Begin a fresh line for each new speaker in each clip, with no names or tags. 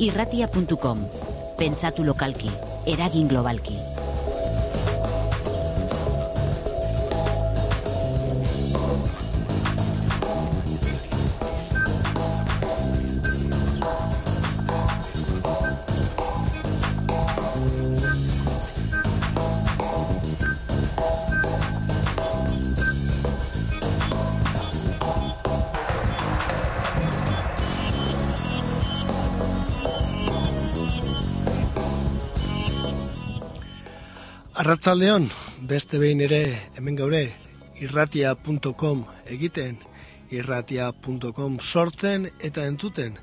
irratia.com. Pentsatu lokalki, eragin globalki.
Arratzaldeon, beste behin ere hemen gaure irratia.com egiten, irratia.com sortzen eta entzuten,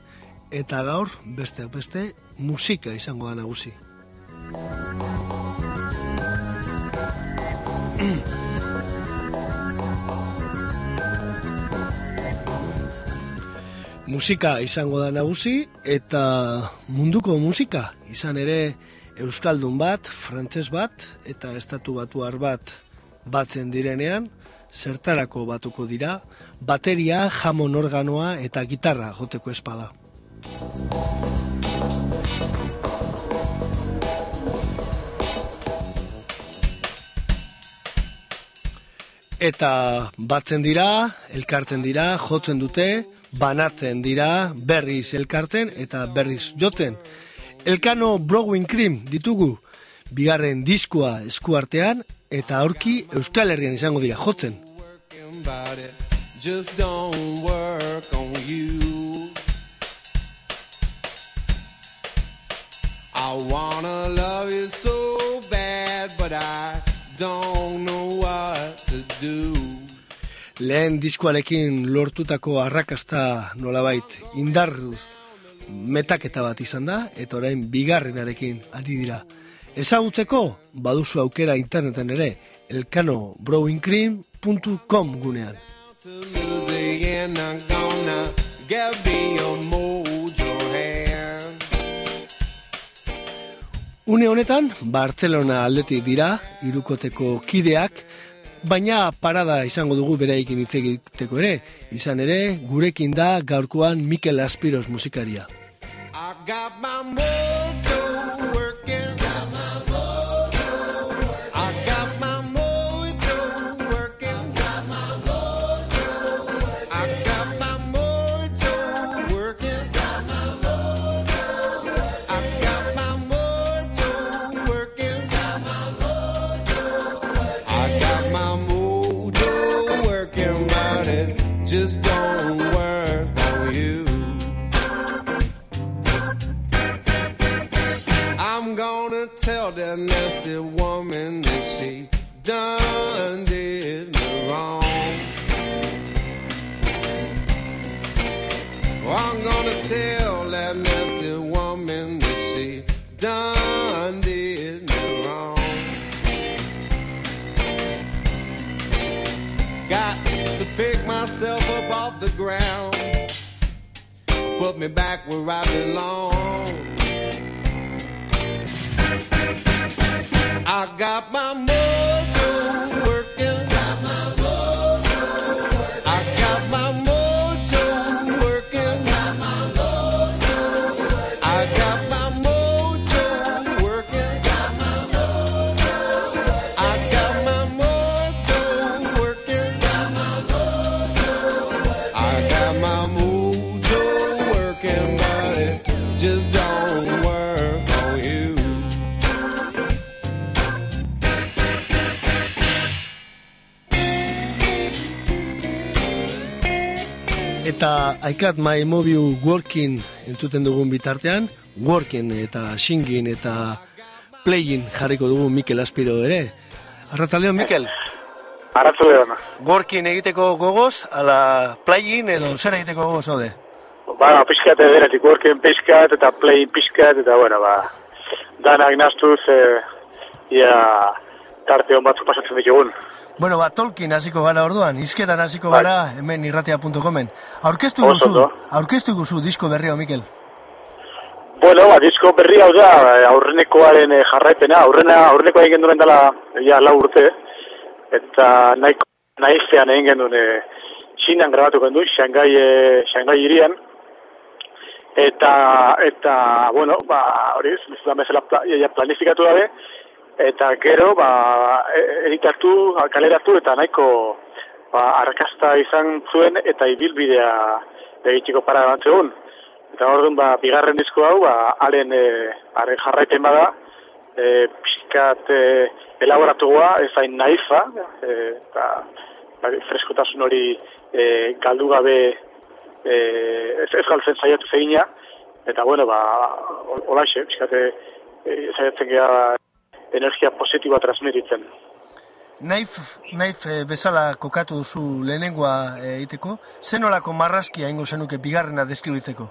eta gaur beste beste musika izango da nagusi. musika izango da nagusi eta munduko musika izan ere Euskaldun bat, frantses bat eta estatu batuar bat batzen direnean, zertarako batuko dira, bateria, jamon organoa eta gitarra joteko espada. Eta batzen dira, elkartzen dira, jotzen dute, banatzen dira, berriz elkartzen eta berriz jotzen. Elkano Browing Cream ditugu. Bigarren diskoa eskuartean eta aurki Euskal Herrian izango dira jotzen. Just don't work on you. I wanna love you so bad but I don't know what to do. Lehen diskoarekin lortutako arrakasta nolabait indarruz metaketa bat izan da, eta orain bigarrenarekin ari dira. Ezagutzeko, baduzu aukera interneten ere, elkanobrowingcream.com gunean. Une honetan, Barcelona aldetik dira, irukoteko kideak, baina parada izango dugu bereikin hitz egiteko ere, izan ere, gurekin da gaurkoan Mikel Aspiros musikaria. I got my mojo I got my mobile working entzuten dugun bitartean, working eta singing eta playing jarriko dugu Mikel Aspiro ere. Arratzaldeon, Mikel?
Arratzaldeon.
Working egiteko gogoz, ala playing edo zer egiteko gogoz, ode?
Ba, pixkat ederatik, working pixkat eta playing pixkat, eta bueno, ba, danak naztuz, e, ia, tarte hon batzuk pasatzen ditugun.
Bueno, ba, Tolkien hasiko gara orduan, izketan hasiko
Bai.
gara hemen irratia.comen. Aurkeztu guzu, aurkeztu guzu disko berria, Mikel.
Bueno, ba, disko berri hau da, eh, aurrenekoaren eh, jarraipena, aurrena, aurrenekoa egin duen dela, ja, lau urte, eta nahiko, nahizean egin genuen, e, Txinan grabatu gendu, Shanghai, e, Shanghai irian, eta, eta bueno, ba, hori, ez bezala pla, planifikatu dabe, eta gero, ba, e, editatu, kaleratu, eta nahiko ba, arrakasta izan zuen, eta ibilbidea egitiko para bat. Eta hor ba, bigarren disko hau, ba, haren e, jarraiten bada, e, pixkat e, elaboratua, ez hain naifa, e, eta ba, freskotasun hori e, galdu gabe e, ez, ez galtzen zaiatu zegina, eta bueno, ba, olaxe, pixkate e, zaiatzen gara energia positiboa transmititzen.
Naif, naif e, bezala kokatu duzu lehenengoa e, egiteko, zenolako marraskia ingo zenuke bigarrena deskribitzeko?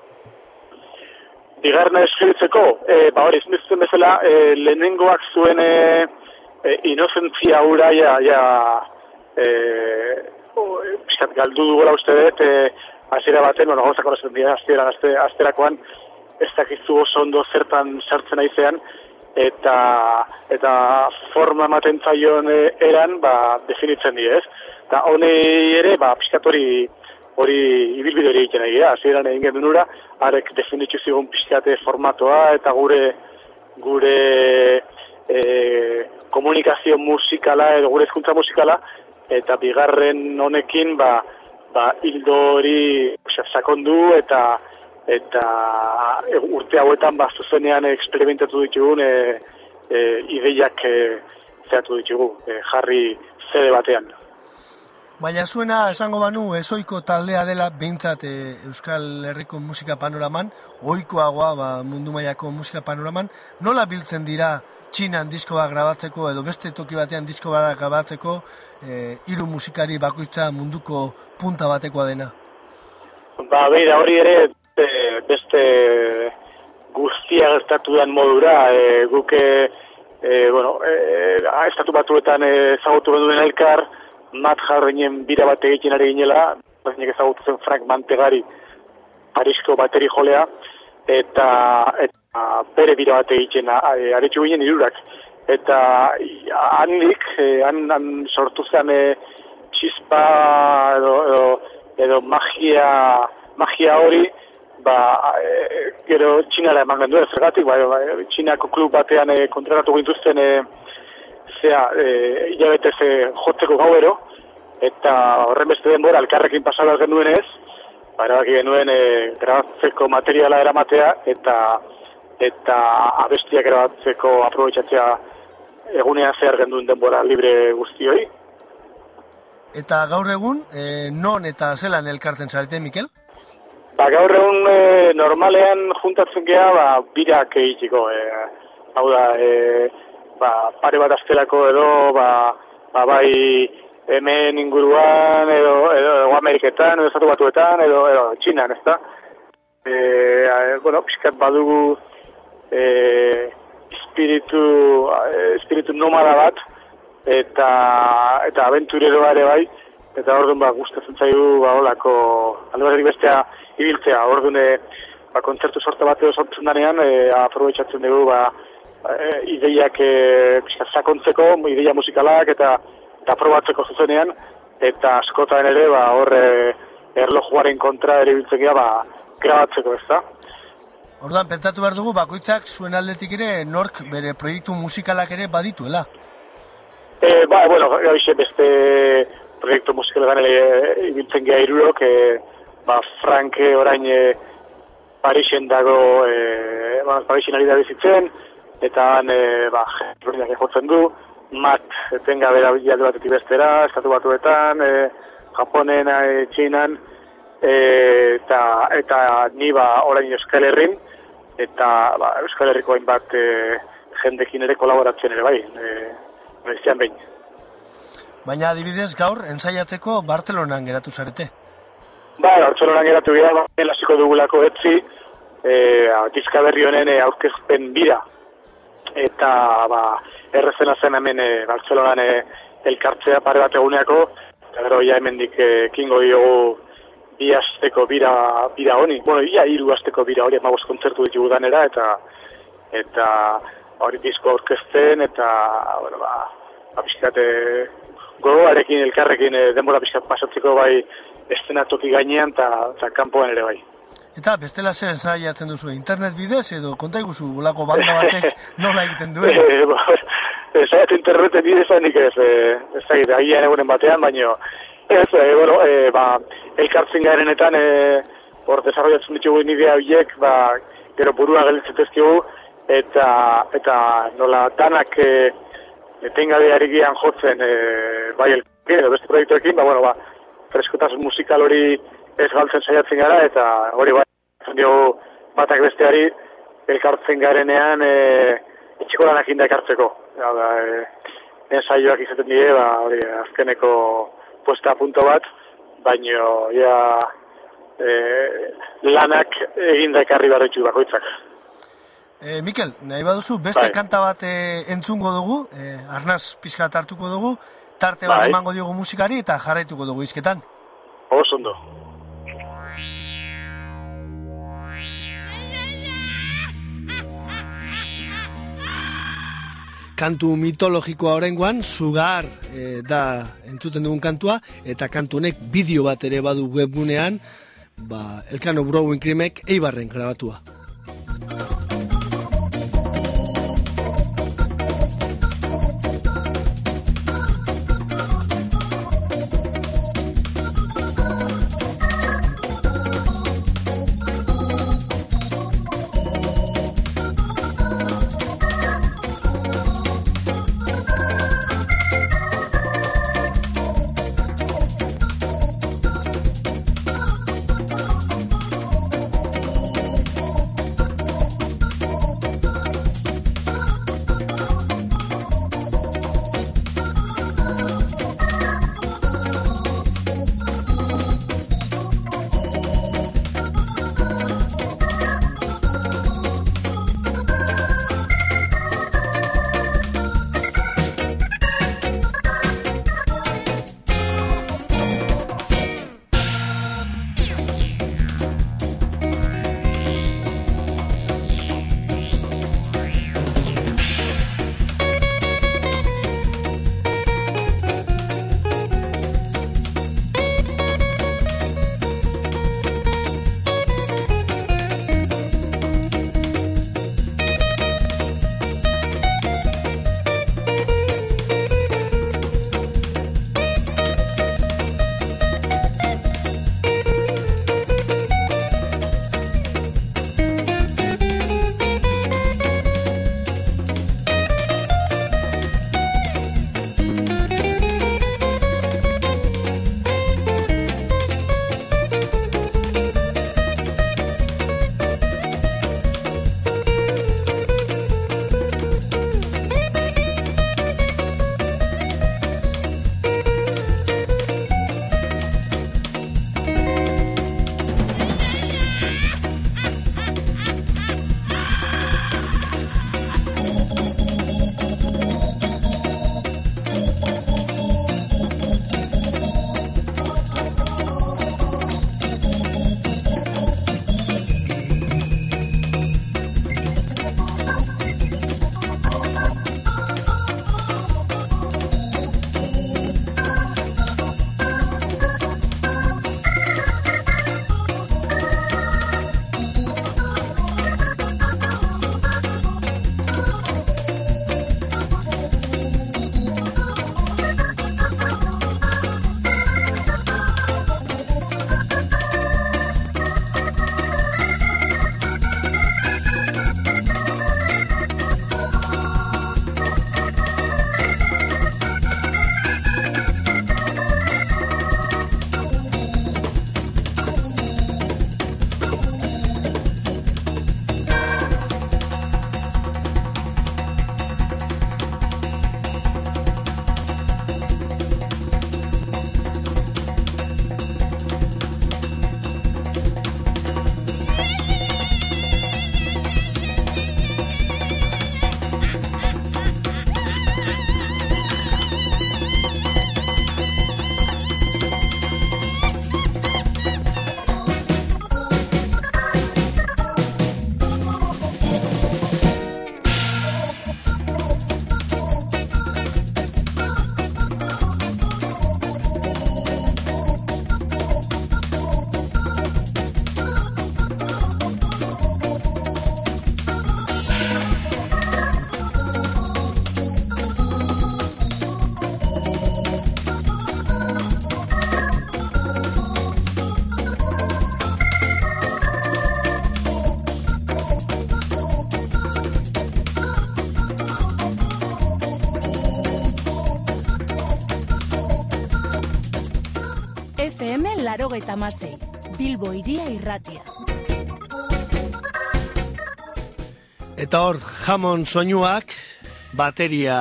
Bigarrena deskribitzeko, e, ba hori, zinditzen bezala, e, lehenengoak zuen e, e, inozentzia hura, ja, ja e, galdu dugula uste dut, e, azira baten, bueno, gauzak horrezen dira, aztera, azterakoan, ez dakizu oso ondo zertan sartzen aizean, eta eta forma ematen zaion e, eran, ba, definitzen dira, ez? Eta honei ere, ba, pixkat hori hori ibilbide hori egiten egia, hasieran egin genuen ura, arek definitzu zigun pixkate formatoa, eta gure gure e, komunikazio musikala, edo gure ezkuntza musikala, eta bigarren honekin ba, ba hildo hori sakondu eta eta e, urte hauetan ba zuzenean eksperimentatu ditugun e, e, ideiak e, zehatu ditugu e, jarri zede batean.
Baina zuena esango banu ezoiko taldea dela behintzat e, Euskal Herriko musika panoraman, oikoagoa ba, mundu mailako musika panoraman, nola biltzen dira txinan disko bat grabatzeko edo beste toki batean disko bat grabatzeko e, hiru musikari bakoitza munduko punta batekoa dena?
Ba, beira, hori ere beste guztia gertatu den modura, e, guke e, bueno, e, estatu batuetan ezagutu duen elkar, mat jarreinen bira bat egiten ari ginela, baina ezagutu zen Frank Mantegari, Parisko bateri jolea, eta, eta bere bira bat egiten aretsu ginen irurak. Eta handik, han, han sortu zen e, txispa edo, edo, edo magia, magia hori, ba, e, gero txinara eman gendu zergatik, ba, ba, txinako klub batean e, kontratatu gintuzten e, zea, e, hilabete ze jotzeko gauero, eta horren beste denbora, alkarrekin pasala genuen ez, ba, erabaki genuen e, grabatzeko materiala eramatea, eta eta abestiak erabatzeko aprobetsatzea egunean zehar genduen denbora libre guztioi.
Eta gaur egun, e, non eta zelan elkartzen zarete, Mikel?
Ba, gaur egun e, normalean juntatzen geha, ba, birak egitiko. E, hau da, e, ba, pare bat astelako edo, ba, ba, bai hemen inguruan, edo, edo, edo Ameriketan, edo Zatu Batuetan, edo, edo Txinan, ez da? E, bueno, piskat badugu e, espiritu, espiritu nomada bat, eta, eta aventurero ere bai, eta orduan ba, gustatzen zaigu ba, olako, alde bestea ibiltzea, orduan e, ba, kontzertu sorta bat edo sortzen danean, e, aprobetsatzen dugu ba, e, ideiak e, sakontzeko, ideia musikalak eta, eta probatzeko zuzenean, eta askotan ere ba, horre erlojuaren kontra ere biltzen ba, grabatzeko ez da.
Orduan, pentsatu behar dugu, bakoitzak zuen aldetik ere nork bere proiektu musikalak ere badituela?
E, ba, bueno, gaixe beste proiektu musikalak ere ibiltzen geha irurok, e, ba, Frank orain e, Parixen dago, e, ba, Parixen ari da bizitzen, eta han, e, ba, jentuak egotzen du, mat, etenga bera bilatu batetik bestera, estatu batuetan, e, Japonen, e, Txinan, e, eta, eta ni ba orain Euskal Herrin, eta ba, Euskal Herriko hainbat e, jendekin ere kolaboratzen ere bai, e, behin.
Baina adibidez gaur, ensaiatzeko Bartzelonan geratu zarete?
Ba, Bartzelonan geratu gira, ba, elasiko dugulako etzi, e, dizka berri honen e, aurkezpen bira. Eta, ba, errezena zen hemen e, Bartzelonan e, elkartzea pare bat eguneako, eta gero ja hemendik e, kingo diogu bi asteko bira, bira honi, bueno, ia hiru asteko bira hori amagos kontzertu ditugu danera, eta eta hori disko orkesten, eta, bueno, ba, ba pixkate, gogoarekin, elkarrekin, e, denbora pixkat pasatzeko bai, estenatoki gainean, eta, eta kanpoan ere bai.
Eta bestela zer ensaiatzen duzu, internet bidez edo konta iguzu gulako banda batek nola egiten duen?
Eh, ba, Zaiat interneten bidezanik ez, eh, ez zait, agian egunen batean, baino, ez, eh, bueno, eh, ba, elkartzen garenetan, eh, hor, desarrollatzen ditugu idea horiek, ba, gero burua gelitzetezkigu, eta, eta nola, danak, eh, etengabe ari gian jotzen, eh, bai, elkartzen, beste proiektuekin, ba, bueno, ba, freskotasun musikal hori ez galtzen saiatzen gara, eta hori bai, diogu batak besteari elkartzen garenean e, itxiko lanak ekartzeko. Ja, da, e, ensaioak izaten die, ba, hori, azkeneko puesta punto bat, baino, ja, e, lanak eginda ekarri barretxu bakoitzak.
E, Mikel, nahi baduzu, beste
Bai.
kanta bat e, entzungo dugu, e, arnaz pizka hartuko dugu, tarte bat
Bai.
emango diogu musikari eta jarraituko dugu izketan.
Oso ondo.
kantu mitologikoa horrengoan, sugar e, da entzuten dugun kantua, eta kantu honek bideo bat ere badu webgunean, ba, Elkano Browing Krimek eibarren grabatua.
Laro getamasei, Bilbo iria irratia.
Eta hor, jamon soinuak, bateria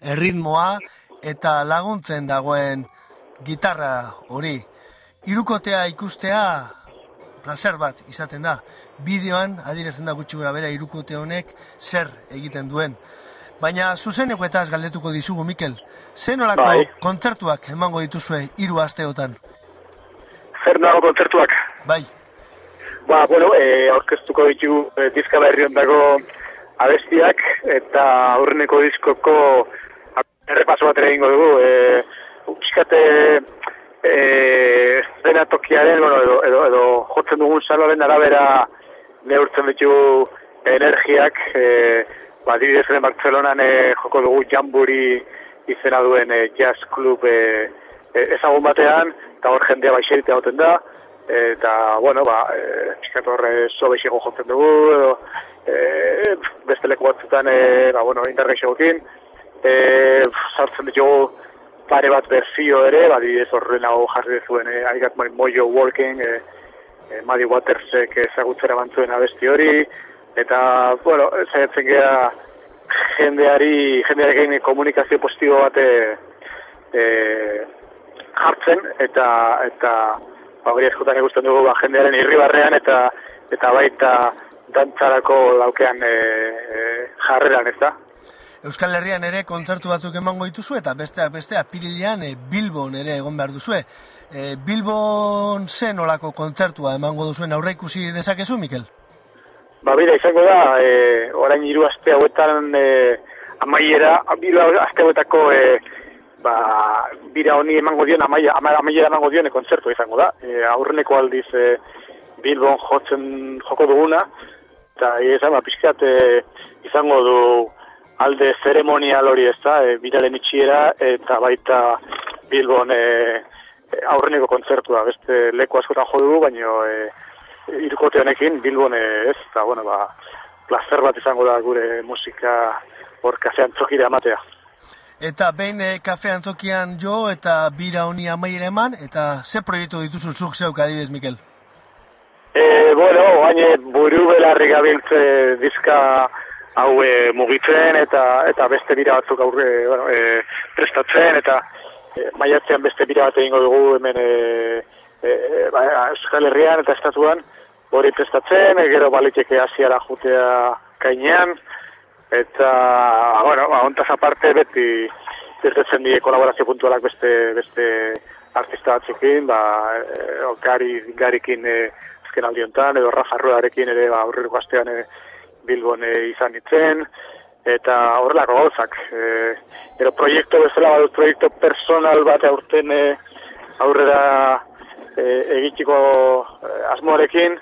erritmoa eta laguntzen dagoen gitarra hori. Irukotea ikustea placer bat izaten da. Bideoan adirezen da gutxi gura bera irukote honek zer egiten duen. Baina zuzeneko eta galdetuko dizugu, Mikel. Zen olako
Bai.
kontzertuak emango dituzue hiru asteotan?
Zer nago kontzertuak?
Bai,
Ba, bueno, e, aurkeztuko ditu e, diska berri ondako abestiak eta aurreneko diskoko errepaso bat ere egingo dugu. E, Piskate e, zena tokiaren, bueno, edo, edo, edo jotzen dugun saloaren arabera neurtzen ditu energiak, e, ba, adibidez ere Bartzelonan e, joko dugu jamburi izena duen e, jazz club e, e, ezagun batean, eta hor jendea baixeritea goten da, eta, bueno, ba, e, pixkat hor e, sobeixego jotzen dugu, edo, e, beste leku batzutan, e, ba, bueno, indarreixegokin, e, sartzen ditugu pare bat berzio ere, ba, dibidez horren hau jarri dezuen, e, I got my mojo walking, e, e, Muddy Watersek ezagutzera bantzuen abesti hori, eta, bueno, zaitzen gera jendeari, jendearekin komunikazio positibo bat e, e, jartzen, eta, eta ba, hori eskutan ikusten dugu ba, jendearen irribarrean, eta, eta baita dantzarako laukean e, e, jarreran, ez da?
Euskal Herrian ere kontzertu batzuk emango dituzu eta besteak beste apirilean e, Bilbon ere egon behar duzue. E, Bilbon zen olako kontzertua emango duzuen aurre ikusi dezakezu, Mikel?
Ba, bida, izango da, e, orain hiru aste hauetan e, amaiera, hiru aste hauetako e, ba, bira honi emango dion, amaia, ama- amaiera emango dion e, kontzertu izango da. E, aurreneko aldiz e, Bilbon jotzen joko duguna, eta izan, ba, pixkat e, izango du alde zeremonial hori ez da, e, biraren itxiera, eta baita Bilbon e, e, aurreneko kontzertua, beste leku askotan jo dugu, baino e, irukote honekin Bilbon e, ez, eta bueno, ba, placer bat izango da gure musika hor kafean txokira ematea.
Eta behin e, kafe antzokian jo eta bira honi amaiera eman, eta ze proiektu dituzu zuk zeuk adibidez, Mikel?
E, bueno, baina buru belarri gabiltze diska hau e, mugitzen eta eta beste bira batzuk aurre bueno, e, prestatzen eta e, maiatzean beste bira bat egingo dugu hemen e, e, ba, Euskal Herrian eta estatuan hori prestatzen, e, gero baliteke hasiara jutea kainean eta bueno, ba, ontaz aparte beti irtetzen die kolaborazio puntualak beste beste artista batzukin, ba, e, o, gari, garikin e, azken aldi honetan, edo Rafa Ruedarekin ere ba, aurreko astean e, Bilbon e, izan nitzen, eta horrelako gauzak. E, ero proiektu bezala badut proiektu personal bat aurten e, aurrera e, egitiko e, asmoarekin,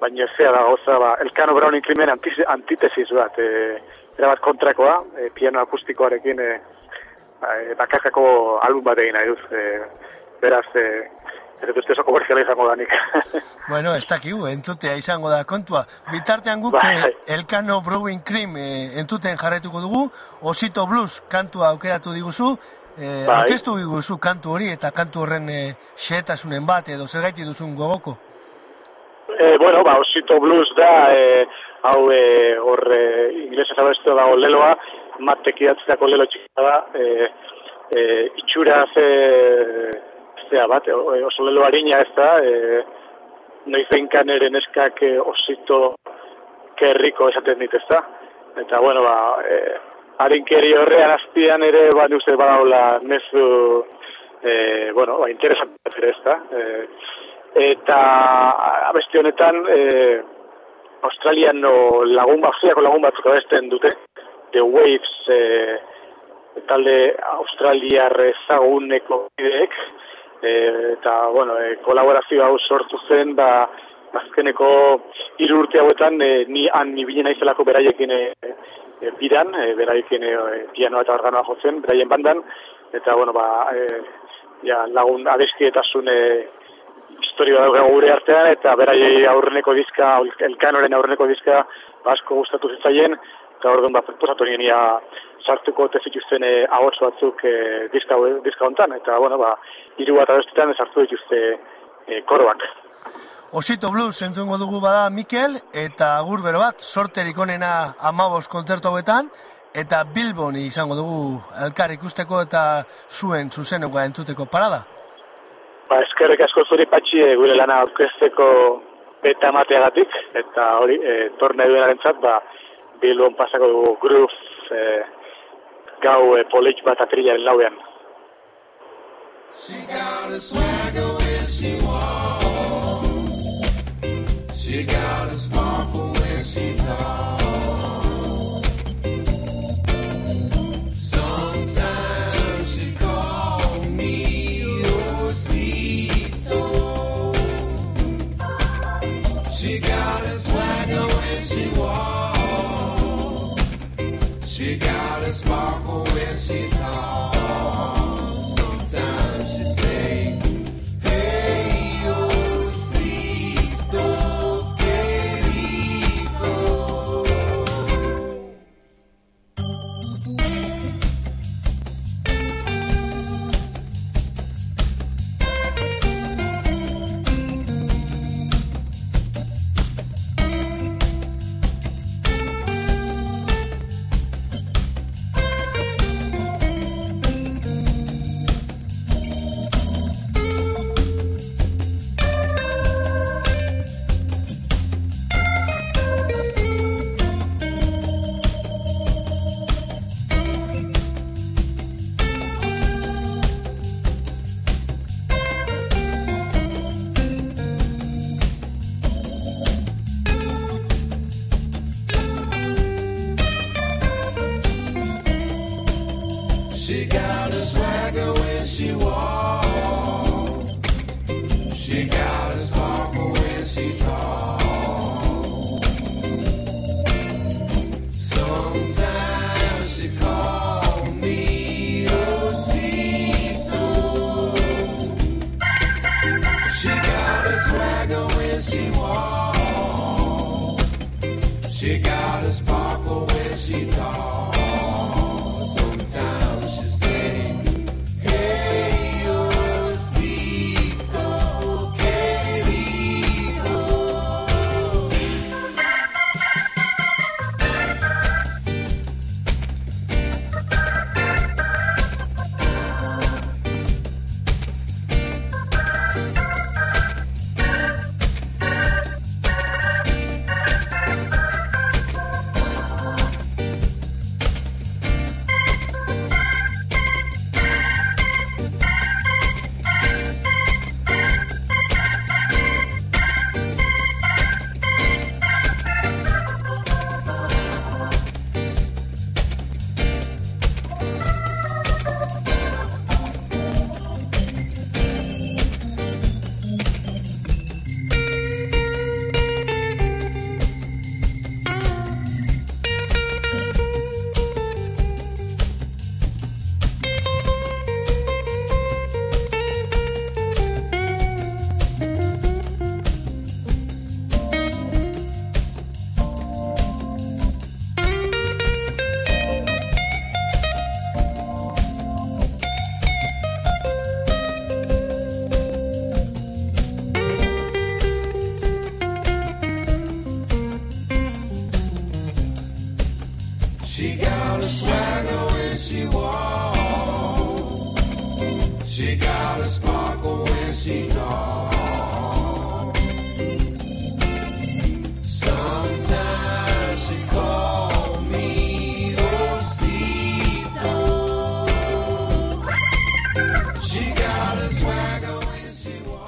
baina zea da gauza, ba, Elkano Browning krimen antiz- antitesis bat, e, erabat kontrakoa, e, piano akustikoarekin e, ba, e, bakarkako album bat egin nahi duz. E, beraz, e, ez dut uste oso komerziala izango da nik.
Bueno, ez dakigu, entzutea izango da kontua. Bitartean guk
Bai.
eh, Elkano Brewing Cream eh, entzuten jarretuko dugu, Osito Blues kantua aukeratu diguzu, eh,
Bai.
aurkeztu diguzu kantu hori eta kantu horren eh, xehetasunen bat edo zergaiti duzun gogoko.
E, bueno, ba, Osito Blues da, e, hau e, hor e, inglesa zabestu dago leloa, matek idatzitako lelo txikita da, e, e, itxura ze, zea bat, oso lelo harina ez da, e, noiz behinkan ere neskak e, osito kerriko esaten dit ez da. Eta, bueno, ba, e, harinkeri horrean azpian ere, ba, nik uste badaula mezu, e, bueno, ba, interesantzat ere ez da. E, eta abesti honetan e, Australiano lagun, Australiako lagun batzuk abesten dute, The Waves e, talde australiar ezaguneko kideek, e, eta, bueno, e, kolaborazio hau sortu zen, ba, azkeneko hiru urte hauetan, e, ni han ibili naizelako beraiekin e, e, bidan, e, beraiekin e, pianoa eta organoa jotzen, beraien bandan, eta, bueno, ba, e, ja, lagun abestietasun e, historia daukagu gure artean, eta beraiei aurreneko dizka, elkanoren aurreneko dizka, asko gustatu zitzaien, eta orduan bat proposatu genia sartuko te eh, e, ahots batzuk e, diska, diska hontan, eta bueno, ba, hiru bat abestetan sartu dituzte e, koroak.
Osito Blues entzungo dugu bada Mikel, eta agur bero bat, sorterik onena amabos kontzertu hauetan, eta Bilbon izango dugu elkar ikusteko eta zuen zuzenuga entzuteko parada.
Ba, eskerrik asko zuri patxi eh, gure lana aurkezteko beta mateagatik, eta hori, eh, e, torne duen arentzat, ba, bilbon pasako dugu gruz e, eh, gau e, polit bat atrilaren lauean.
She got a swagger when she walks. She got a sparkle when she talks. a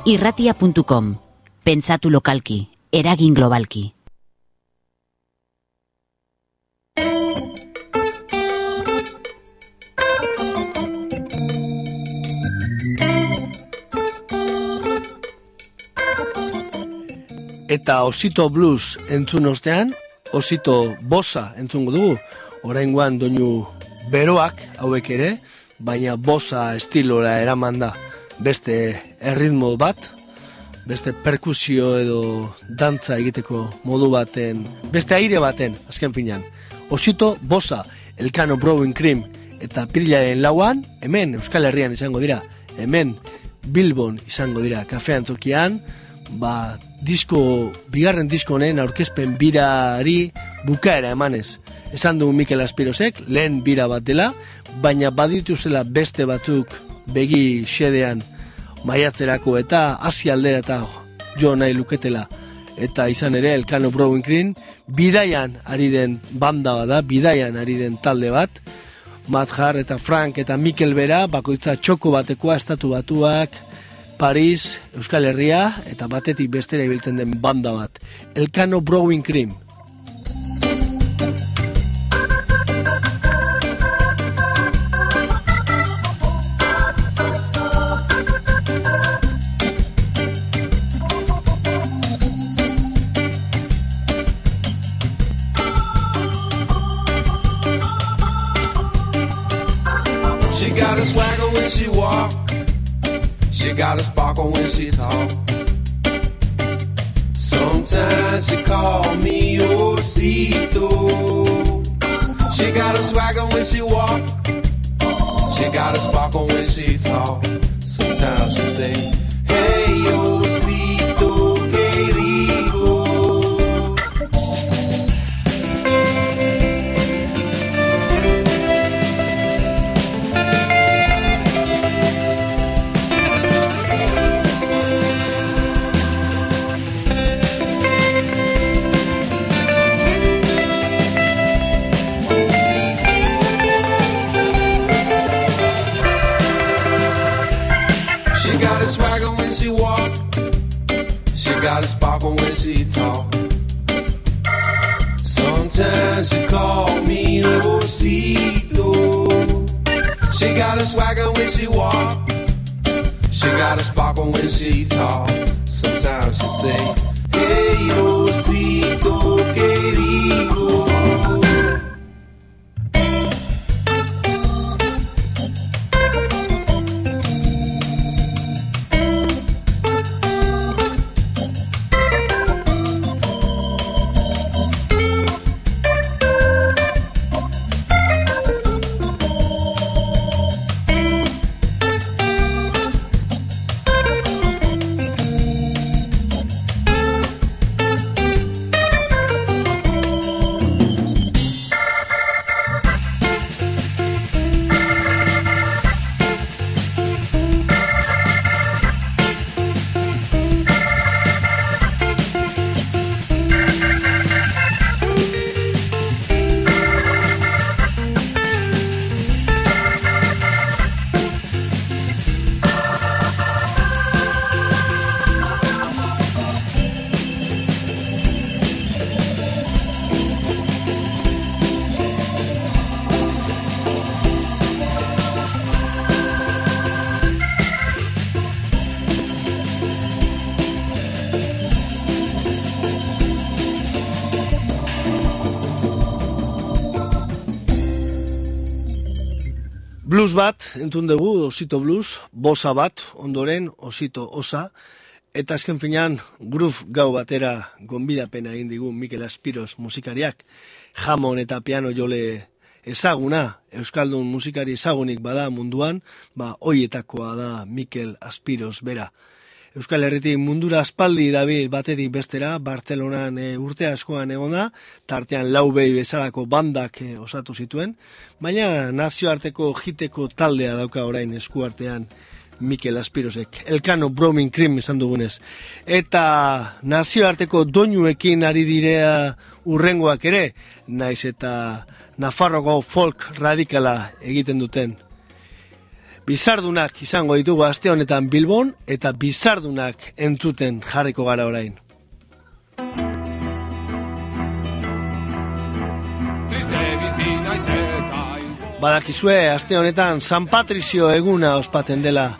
irratia.com Pentsatu lokalki, eragin globalki.
Eta osito blues entzun ostean, osito bosa entzungo dugu, oraingoan doinu beroak hauek ere, baina bosa estilora eraman da beste erritmo bat, beste perkusio edo dantza egiteko modu baten, beste aire baten, azken finan. Osito, bosa, Elkano Brewing Cream eta Pirilaren lauan, hemen Euskal Herrian izango dira, hemen Bilbon izango dira, kafean tokian, ba, disko, bigarren disko honen aurkezpen birari bukaera emanez. Esan dugu Mikel Aspirosek, lehen bira bat dela, baina baditu zela beste batzuk begi xedean maiatzerako eta hasi aldera eta jo nahi luketela. Eta izan ere, Elkano Brewing Green, bidaian ari den banda bada, bidaian ari den talde bat, Madjar eta Frank eta Mikel Bera, bakoitza txoko batekoa, estatu batuak, Paris, Euskal Herria, eta batetik bestera ibiltzen den banda bat. Elkano Brewing Cream.
She got a sparkle when she talk. Sometimes she call me Osito. She got a swagger when she walk. She got a sparkle when she talk. Sometimes she say,
Blues bat, entzun dugu, osito blues, bosa bat, ondoren, osito osa, eta azken finean, groove gau batera gonbidapena egin digu Mikel Aspiros musikariak, jamon eta piano jole ezaguna, Euskaldun musikari ezagunik bada munduan, ba, hoietakoa da Mikel Aspiros bera. Euskal Herritik mundura aspaldi dabil batetik bestera, Bartzelonan e, urte askoan egon da, tartean lau behi bezalako bandak e, osatu zituen, baina nazioarteko jiteko taldea dauka orain eskuartean Mikel Aspirosek, Elkano Broming Cream izan dugunez. Eta nazioarteko doinuekin ari direa urrengoak ere, naiz eta Nafarroko folk radikala egiten duten bizardunak izango ditugu aste honetan Bilbon eta bizardunak entzuten jarriko gara orain. Badakizue aste honetan San Patrizio eguna ospaten dela.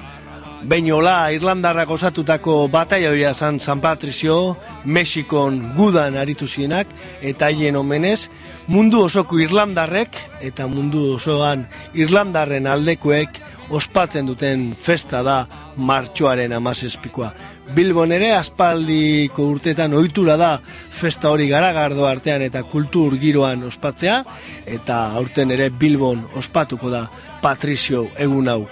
Beinola Irlandarrak osatutako bataia horia zan San Patrizio, Mexikon gudan aritu zienak, eta haien omenez, mundu osoko Irlandarrek eta mundu osoan Irlandarren aldekoek ospatzen duten festa da martxoaren amazespikoa. Bilbon ere aspaldiko urtetan ohitura da festa hori garagardo artean eta kultur giroan ospatzea eta aurten ere Bilbon ospatuko da Patrizio egun hau.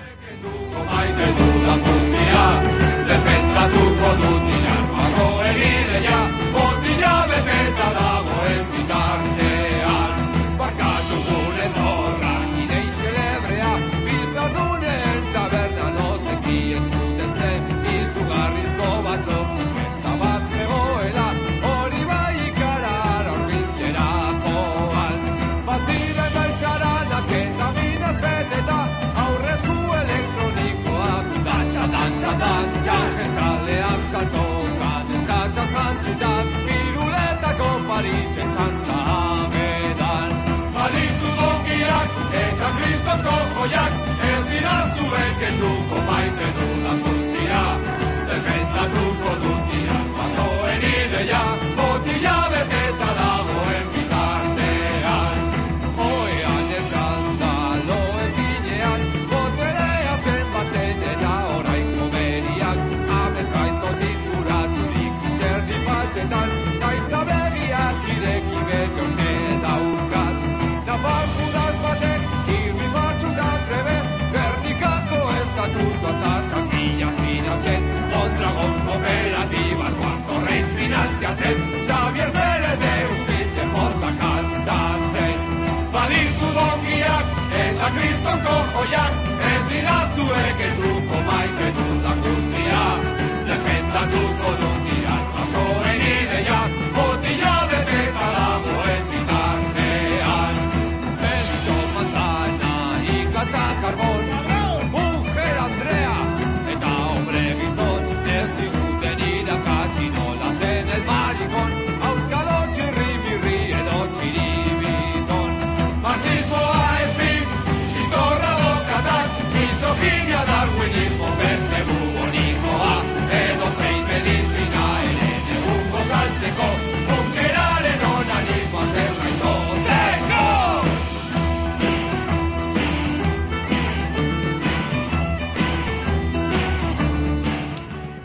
我押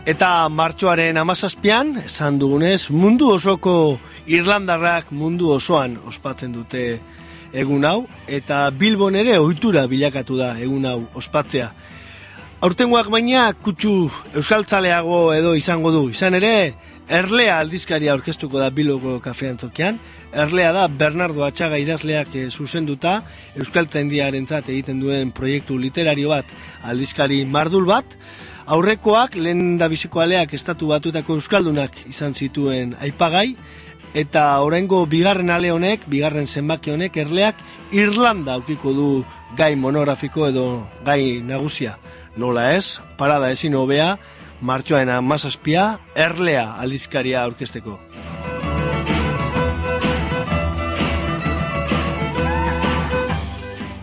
Eta
martxoaren amazazpian, esan dugunez, mundu osoko Irlandarrak mundu osoan ospatzen dute egun hau, eta Bilbon ere ohitura bilakatu da egun hau ospatzea. Aurtengoak baina kutsu euskaltzaleago edo izango du. Izan ere, Erlea aldizkaria aurkeztuko da Bilboko kafean tokian. Erlea da Bernardo Atxaga idazleak eh, zuzenduta euskaltzaindiarentzat egiten duen proiektu literario bat aldizkari mardul bat. Aurrekoak lehen da bizikoaleak estatu batutako euskaldunak izan zituen aipagai, eta oraingo bigarren ale honek, bigarren zenbaki honek, erleak Irlanda aukiko du gai monografiko edo gai nagusia. Nola ez, parada ezin hobea, martxoaren amazazpia, erlea aldizkaria aurkezteko.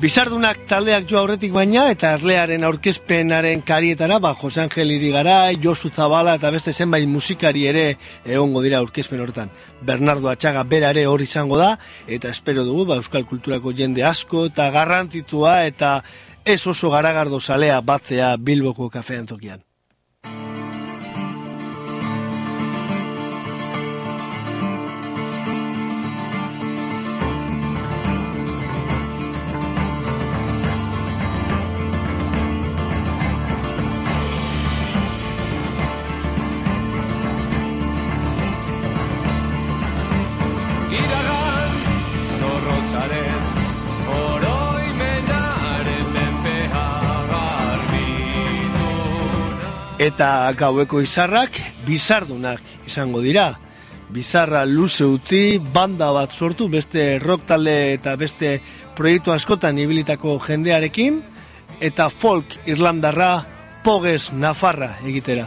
Bizardunak taldeak jo aurretik baina eta erlearen aurkezpenaren karietara, ba, Jose Angel Irigarai, Josu Zabala eta beste zenbait musikari ere egongo dira aurkezpen hortan. Bernardo Atxaga bera ere hor izango da, eta espero dugu, ba, Euskal Kulturako jende asko eta garrantzitsua eta ez oso garagardo salea batzea Bilboko kafean tokian. Eta gaueko izarrak bizardunak izango dira. Bizarra luze utzi, banda bat sortu, beste rock talde eta beste proiektu askotan ibilitako jendearekin, eta folk irlandarra poges nafarra egitera.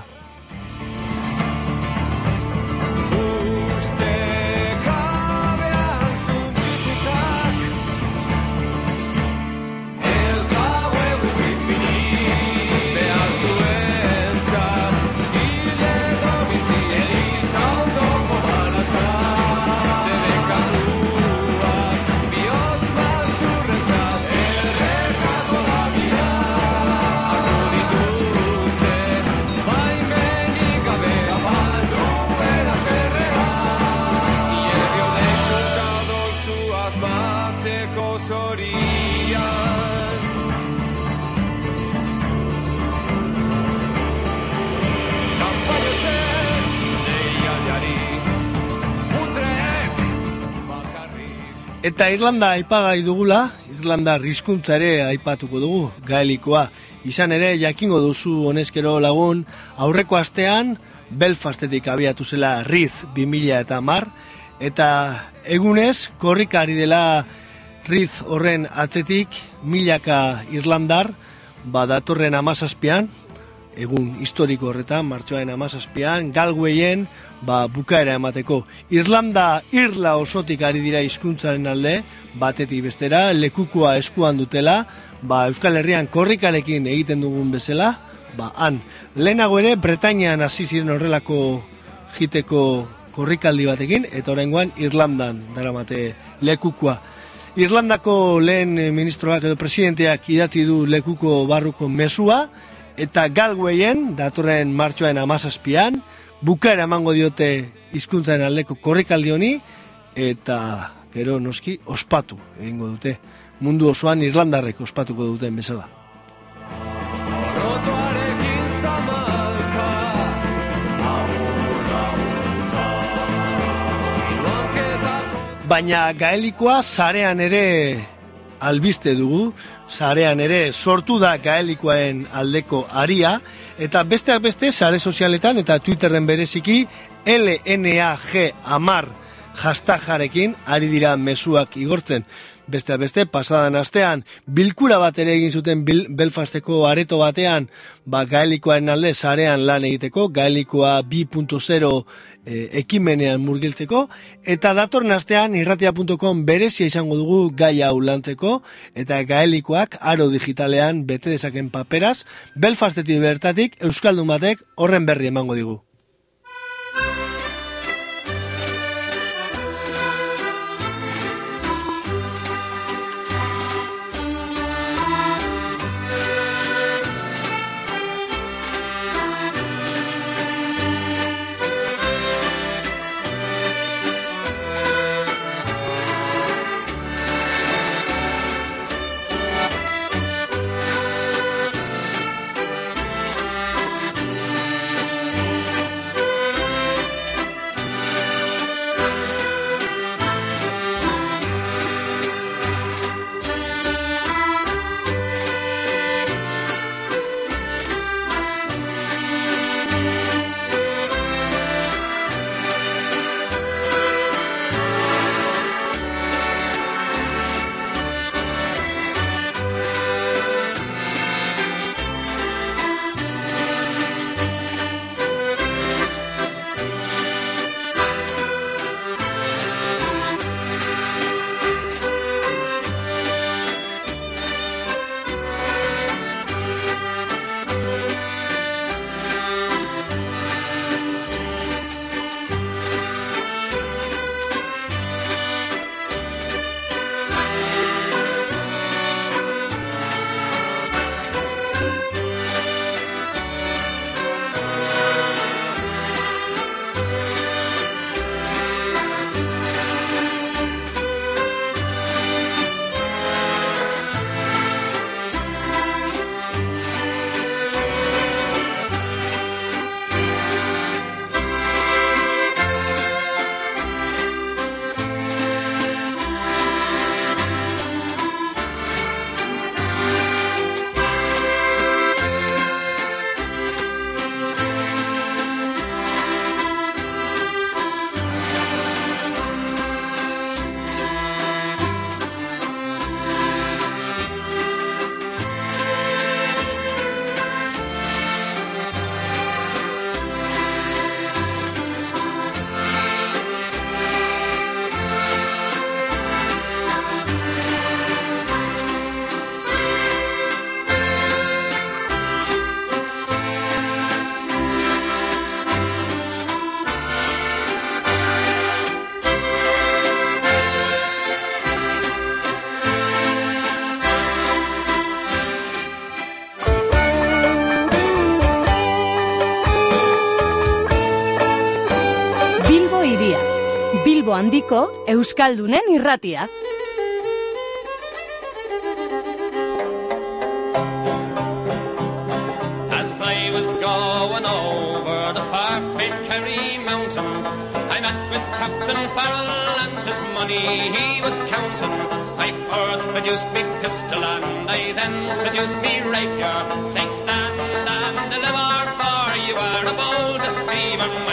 Eta Irlanda aipagai dugula, Irlanda hizkuntza ere aipatuko dugu, gaelikoa. Izan ere, jakingo duzu honezkero lagun, aurreko astean, Belfastetik abiatu zela Riz 2000 eta mar, eta egunez, korrikari dela Riz horren atzetik, milaka Irlandar, ba datorren amazazpian, egun historiko horretan, martxoaren amazazpian, galgueien, ba, bukaera emateko. Irlanda, irla osotik ari dira hizkuntzaren alde, batetik bestera, lekukoa eskuan dutela, ba, Euskal Herrian korrikarekin egiten dugun bezala, ba, han, lehenago ere, Bretainian hasi ziren horrelako jiteko korrikaldi batekin, eta oraingoan Irlandan daramate lekukoa. Irlandako lehen eh, ministroak edo presidenteak idatzi du lekuko barruko mesua, eta galgueien, datorren martxoaren amazazpian, bukaera emango diote hizkuntzaren aldeko korrikaldi honi, eta gero noski ospatu egingo dute. Mundu osoan Irlandarrek ospatuko duten bezala. Baina gaelikoa sarean ere albiste dugu, sarean ere sortu da gaelikoaen aldeko aria, eta besteak beste sare sozialetan eta Twitterren bereziki LNAG amar hashtagarekin ari dira mezuak igortzen. Besteak beste, pasadan astean, bilkura bat ere egin zuten Bil Belfasteko areto batean, ba, gaelikoaren alde sarean lan egiteko, gaelikoa 2.0 e, ekimenean murgiltzeko, eta datorren astean irratia.com berezia izango dugu gai hau lantzeko, eta gaelikoak aro digitalean bete dezaken paperaz, Belfastetik bertatik Euskaldun batek horren berri emango digu.
Bilbo handiko Euskaldunen irratia.
As I was going over the far famed Kerry mountains, I met with Captain Farrell and his money he was counting. I first produced me pistol and I then produced me rapier, stand and deliver for you are a bold deceiver,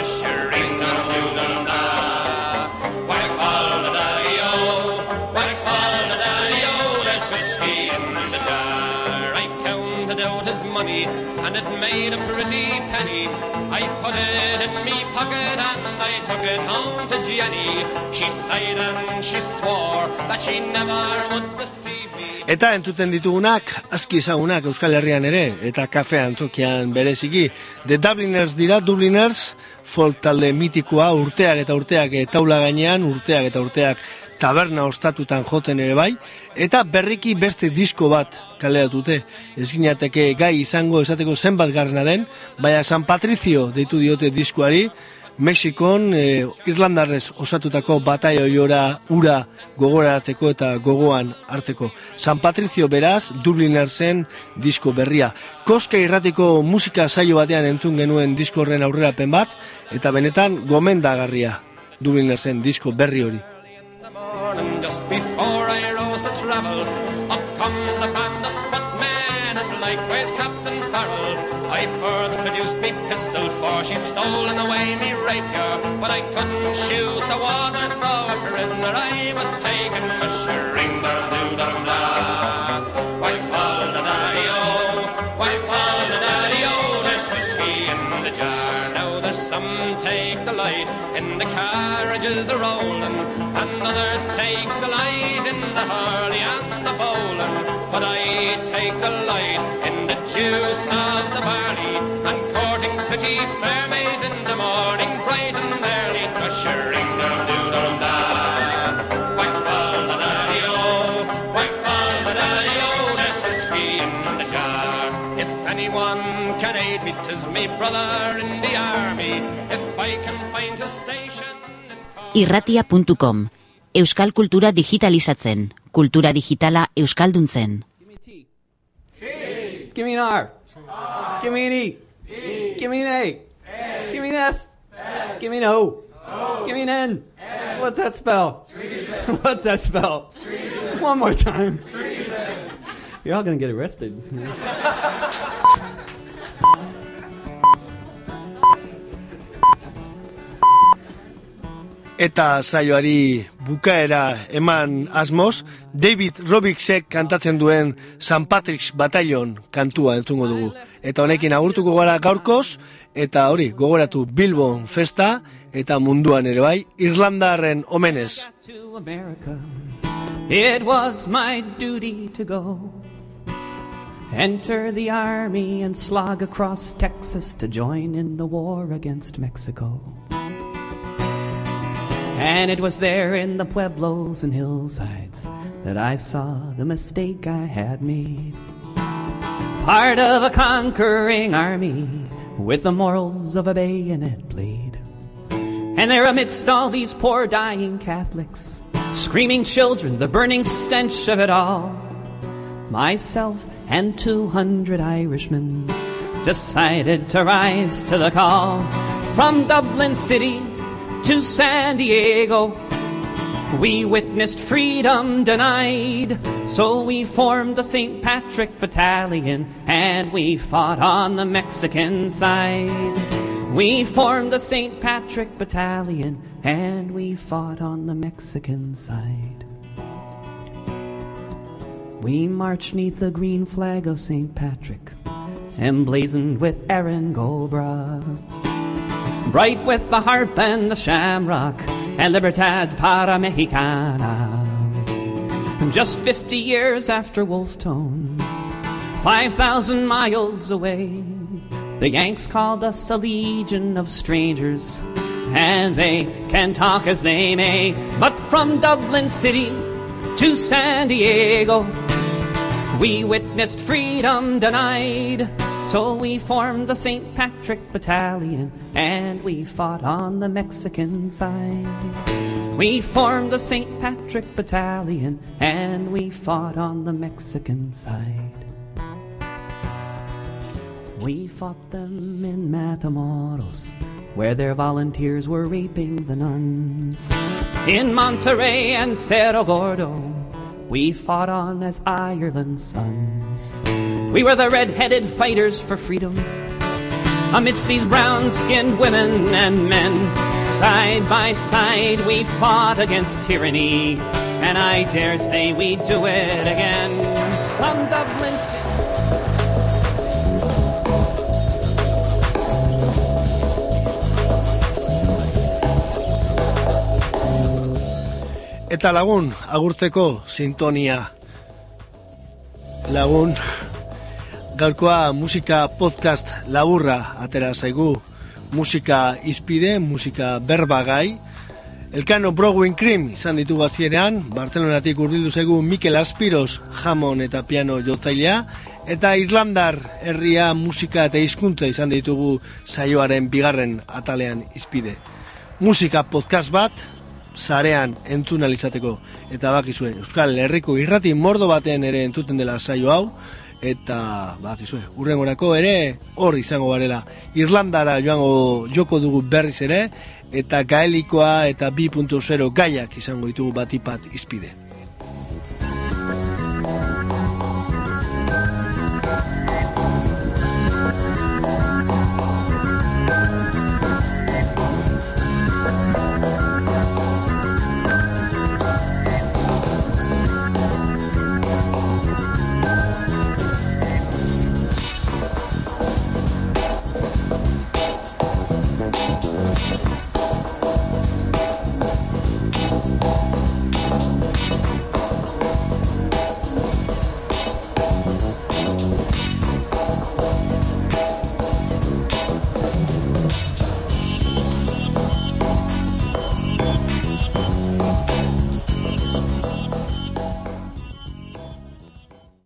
money and it made a pretty penny. I put it in me pocket and I took it home to Jenny. She sighed and she swore that she never would deceive me.
Eta entuten ditugunak, aski ezagunak Euskal Herrian ere, eta kafe antzokian bereziki. The Dubliners dira, Dubliners, folk talde mitikoa, urteak eta urteak taula gainean, urteak eta urteak taberna ostatutan jotzen ere bai, eta berriki beste disko bat kaleratute. Ez ginateke gai izango esateko zenbat garrena den, baina San Patricio deitu diote diskoari, Mexikon eh, Irlandarrez osatutako bataio jora ura gogoratzeko eta gogoan hartzeko. San Patricio beraz, Dublinersen disko berria. Koske irratiko musika saio batean entzun genuen disko horren aurrerapen bat, eta benetan gomendagarria Dublinersen disko berri hori.
Rapier, but I couldn't shoot the water, so a prisoner I was taken, mushering da doo da da. Why fall the daddy why fall the daddy there's whiskey in the jar. Now there's some take the light in the carriages a rolling, and others take the light in the hurley and the bowling. But I take the light in the juice of the barley, and courting pretty fair maids in the morning, bright and early, ushering down doo da da. Whack fall the daddy o, whack fall the daddy o, there's whiskey in the jar. If anyone can aid me, 'tis me brother in the army. If I can find a station.
Irratia.com Euskal kultura digitalizatzen, kultura digitala euskalduntzen.
Give me an R. Give me an E. Give me an A. Give me an S. Give me an O. Give me an N. What's that spell? What's that spell? One more time. You're all gonna get arrested.
Eta saioari bukaera eman asmoz, David Robiksek kantatzen duen San Patrick's Battalion kantua entzungo dugu. Eta honekin agurtuko gara gaurkoz, eta hori, gogoratu Bilbon festa, eta munduan ere bai, Irlandarren omenez.
It was my duty to go. Enter the army and slog across Texas to join in the war against Mexico. And it was there in the pueblos and hillsides that I saw the mistake I had made. Part of a conquering army with the morals of a bayonet blade. And there amidst all these poor dying Catholics, screaming children, the burning stench of it all, myself and 200 Irishmen decided to rise to the call. From Dublin City to San Diego, we witnessed freedom denied. So we formed the St. Patrick Battalion and we fought on the Mexican side. We formed the St. Patrick Battalion and we fought on the Mexican side. We marched neath the green flag of St. Patrick, emblazoned with Erin Gobra. Bright with the harp and the shamrock, and Libertad para Mexicana. Just 50 years after Wolf Tone, 5,000 miles away, the Yanks called us a legion of strangers, and they can talk as they may. But from Dublin City to San Diego, we witnessed freedom denied. So we formed the St. Patrick Battalion and we fought on the Mexican side. We formed the St. Patrick Battalion and we fought on the Mexican side. We fought them in Matamoros where their volunteers were raping the nuns. In Monterey and Cerro Gordo, we fought on as Ireland's sons. We were the red-headed fighters for freedom. Amidst these brown-skinned women and men, side by side we fought against tyranny, and I dare say we would do it again. From Dublin.
Eta lagun, agurtzeko sintonia. Lagun, gaurkoa musika podcast laburra atera zaigu. Musika izpide, musika berbagai. Elkano Browing Cream izan ditugu hasierean, Barcelonatik urdildu zaigu Mikel Aspiros jamon eta piano jotzailea, eta Irlandar herria musika eta hizkuntza izan ditugu saioaren bigarren atalean izpide. Musika podcast bat, sarean entzun alizateko. Eta bakizue, Euskal Herriko irrati mordo batean ere entzuten dela saio hau, eta bakizue, urrengorako ere hor izango garela. Irlandara joango joko dugu berriz ere, eta gaelikoa eta 2.0 gaiak izango ditugu batipat izpide.